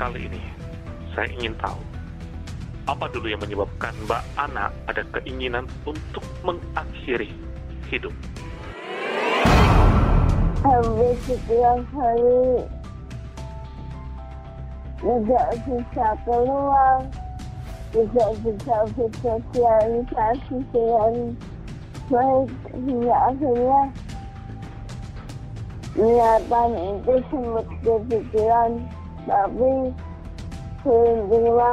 Kali ini, saya ingin tahu, apa dulu yang menyebabkan Mbak Ana ada keinginan untuk mengakhiri hidup? Hampir setiap hari tidak bisa keluar, tidak bisa bersosialisasi dengan baik hingga akhirnya niatan itu sempat kepikiran tapi terima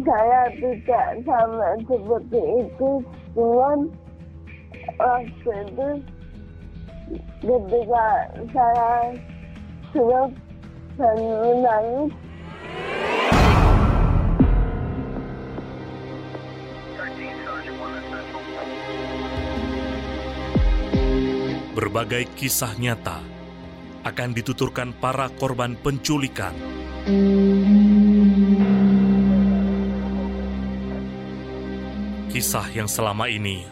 saya tidak sama seperti itu. Cuman waktu itu ketika saya sudah dan menangis Berbagai kisah nyata akan dituturkan para korban penculikan. Kisah yang selama ini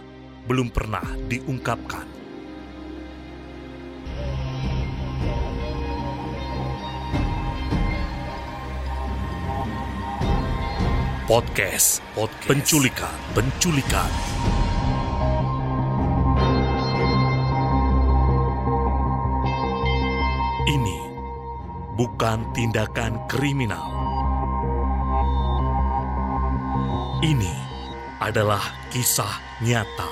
belum pernah diungkapkan. Podcast, podcast penculikan, penculikan. Bukan tindakan kriminal. Ini adalah kisah nyata.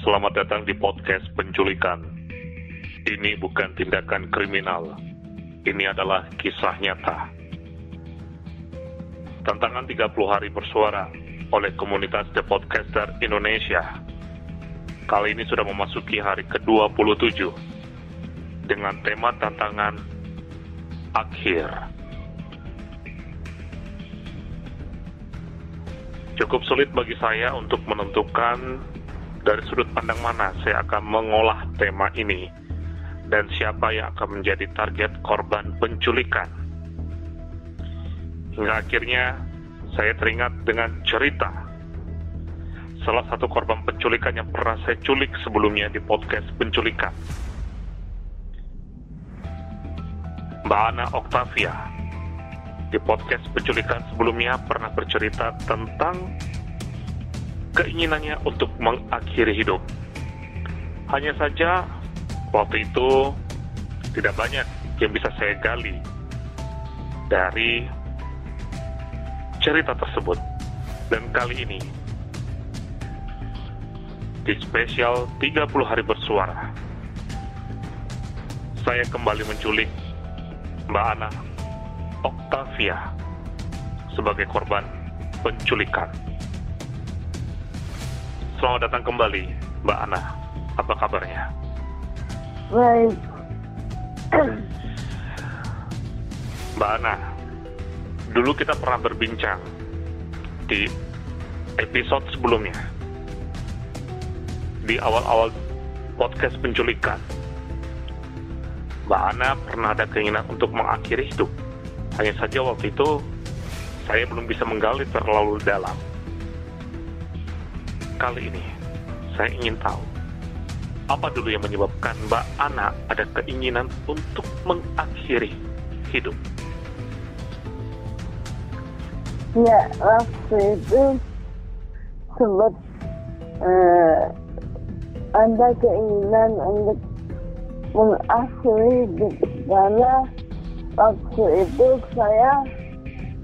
Selamat datang di podcast penculikan. Ini bukan tindakan kriminal. Ini adalah kisah nyata. Tantangan 30 hari bersuara oleh komunitas The Podcaster Indonesia. Kali ini sudah memasuki hari ke-27 dengan tema tantangan akhir. Cukup sulit bagi saya untuk menentukan dari sudut pandang mana saya akan mengolah tema ini dan siapa yang akan menjadi target korban penculikan. Hingga akhirnya saya teringat dengan cerita salah satu korban penculikan yang pernah saya culik sebelumnya di podcast penculikan. Mbak Ana Octavia di podcast penculikan sebelumnya pernah bercerita tentang keinginannya untuk mengakhiri hidup. Hanya saja waktu itu tidak banyak yang bisa saya gali dari cerita tersebut. Dan kali ini di spesial 30 hari bersuara saya kembali menculik Mbak Ana Octavia sebagai korban penculikan. Selamat datang kembali, Mbak Ana. Apa kabarnya? Baik Mbak Ana, dulu kita pernah berbincang di episode sebelumnya. Di awal-awal podcast penculikan, Mbak Ana pernah ada keinginan untuk mengakhiri hidup. Hanya saja waktu itu saya belum bisa menggali terlalu dalam. Kali ini, saya ingin tahu apa dulu yang menyebabkan Mbak Ana ada keinginan untuk mengakhiri hidup. ya waktu itu sempat eh, ada keinginan untuk mengakhiri hidup karena waktu itu saya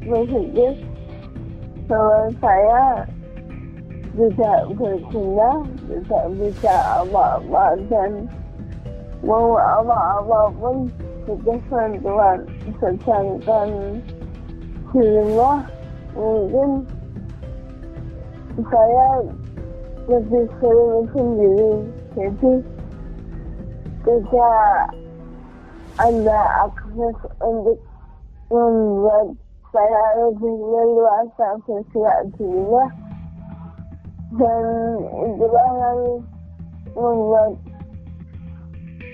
berpikir bahwa saya tidak berguna, tidak bisa apa-apa dan mau apa-apa pun butuh bantuan. Sedangkan di rumah mungkin saya lebih sering sendiri. Jadi tidak ada akses untuk membuat saya lebih leluasa bergerak di rumah dan yang membuat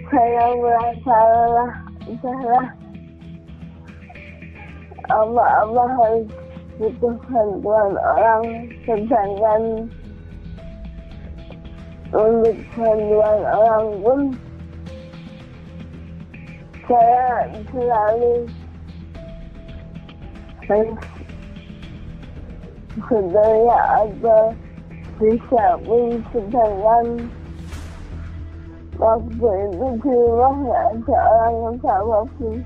saya merasa lelah salah. Apa-apa harus butuh bantuan orang sedangkan untuk bantuan orang pun saya selalu harus sebenarnya ada bisa sedangkan waktu itu di rumah nggak ada orang yang sama pun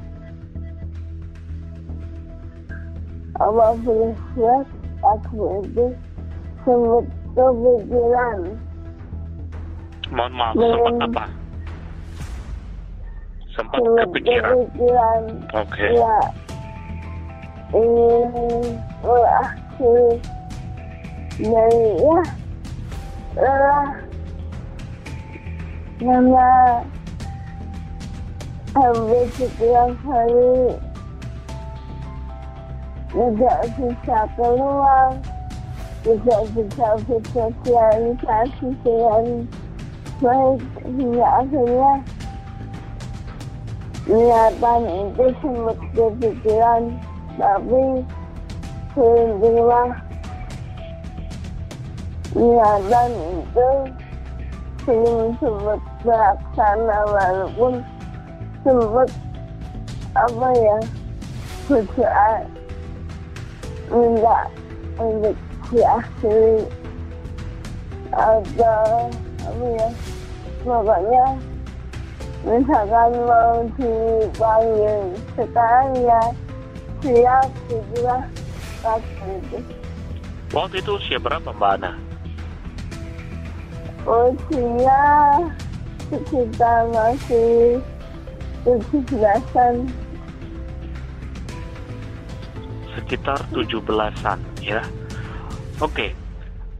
apa boleh buat waktu itu sempat kepikiran Mohon maaf, sempat apa? Sempat kepikiran. kepikiran Oke. ya ingin berakhir dari ya lelah karena hampir setiap hari tidak bisa keluar tidak bisa bersosialisasi dengan baik hingga akhirnya niatan itu sempat kepikiran tapi sebenarnya niatan itu belum sempat terlaksana walaupun sempat apa ya berdoa minta untuk diakhiri atau apa ya pokoknya misalkan mau dipanggil sekarang ya siap gitulah waktu itu Waktu itu usia berapa Mbak Ana? Usia sekitar masih tujuh belasan Sekitar 17-an ya. Oke.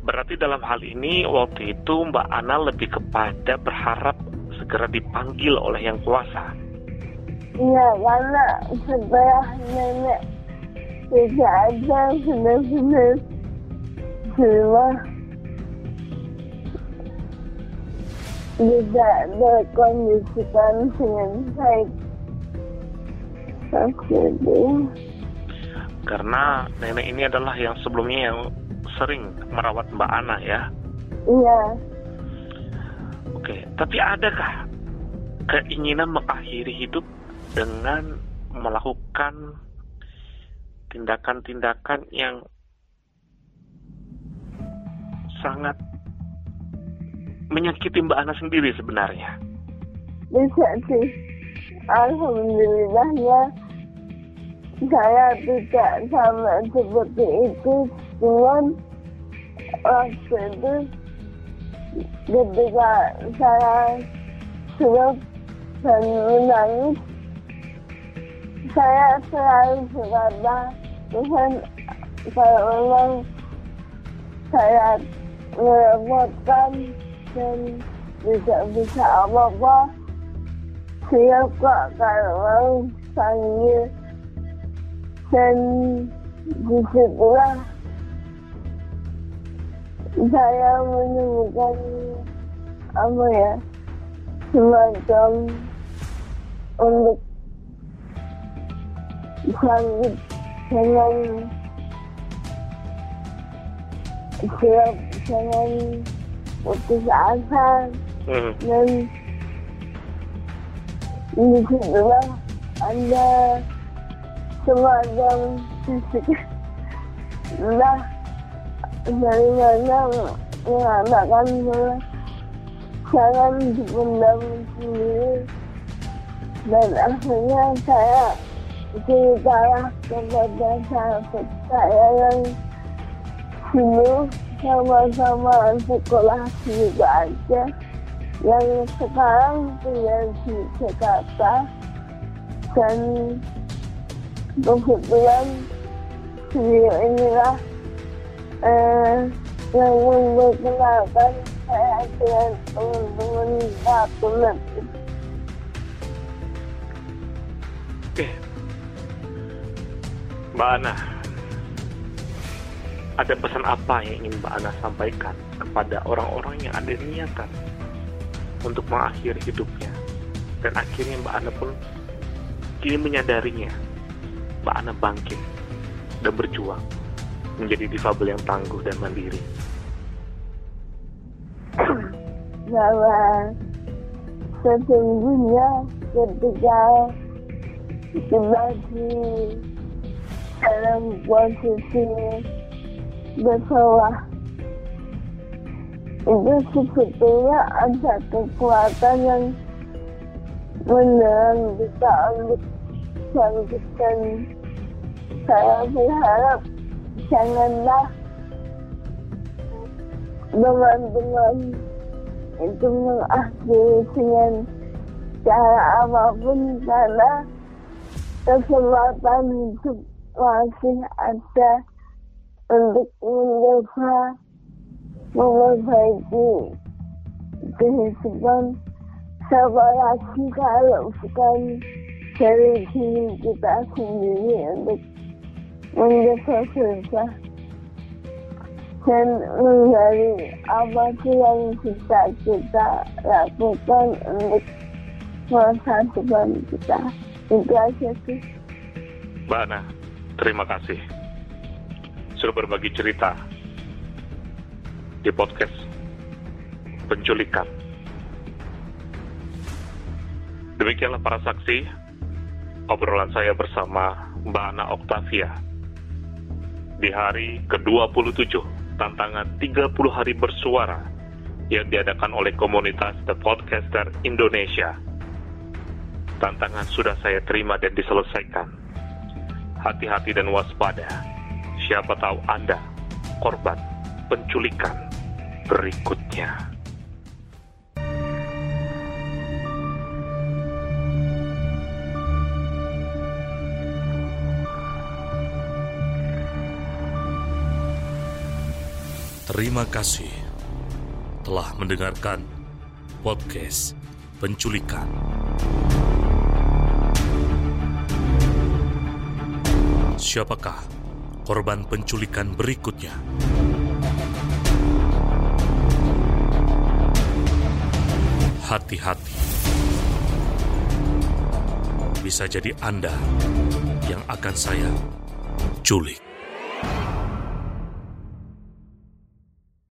Berarti dalam hal ini waktu itu Mbak Ana lebih kepada berharap segera dipanggil oleh yang kuasa. Iya, karena setelah nenek tidak ada benar-benar di rumah tidak terkondisikan dengan baik. Karena nenek ini adalah yang sebelumnya yang sering merawat Mbak Ana ya. iya, Oke, tapi adakah keinginan mengakhiri hidup dengan melakukan tindakan-tindakan yang sangat menyakiti Mbak Ana sendiri sebenarnya? bisa sih. Alhamdulillahnya saya tidak sama seperti itu, cuman waktu itu ketika saya sudah dan menangis, saya selalu berkata, Tuhan, kalau memang saya merepotkan dan tidak bisa apa-apa, siap kok kalau panggil. Dan di situlah saya menemukan apa ya semacam untuk bangkit dengan siap dengan putus asa Hmm. dan di situlah ada semacam fisik entah dari mana mengatakan bahwa jangan dipendam sendiri dan akhirnya saya ceritalah kepada sahabat saya yang dulu sama-sama sekolah juga aja. Yang sekarang tinggal di Jakarta. Dan kebetulan beliau inilah eh, yang memperkenalkan saya dengan teman-teman Kabulet Oke. Mbak Ana, ada pesan apa yang ingin Mbak Ana sampaikan kepada orang-orang yang ada niatan untuk mengakhiri hidupnya? Dan akhirnya Mbak Ana pun kini menyadarinya. Mbak Ana bangkit dan berjuang menjadi difabel yang tangguh dan mandiri. bahwa sesungguhnya ketika dibagi dalam posisi bersalah. Itu sebetulnya ada kekuatan yang mendorong kita untuk bangkit dan saya berharap janganlah teman-teman itu mengakhiri dengan cara apa pun karena kesempatan hidup masih ada untuk mencoba memperbaiki kehidupan siapa lagi kalau bukan dari diri kita sendiri untuk mencoba berubah dan menghindari apa sih yang bisa kita lakukan untuk masa depan kita itu aja sih Mbak Ana, terima kasih sudah berbagi cerita di podcast penculikan. Demikianlah para saksi obrolan saya bersama Mbak Ana Octavia di hari ke-27 tantangan 30 hari bersuara yang diadakan oleh komunitas The Podcaster Indonesia. Tantangan sudah saya terima dan diselesaikan. Hati-hati dan waspada. Siapa tahu Anda korban penculikan berikutnya. Terima kasih telah mendengarkan podcast penculikan. Siapakah korban penculikan berikutnya? Hati-hati. Bisa jadi Anda yang akan saya culik.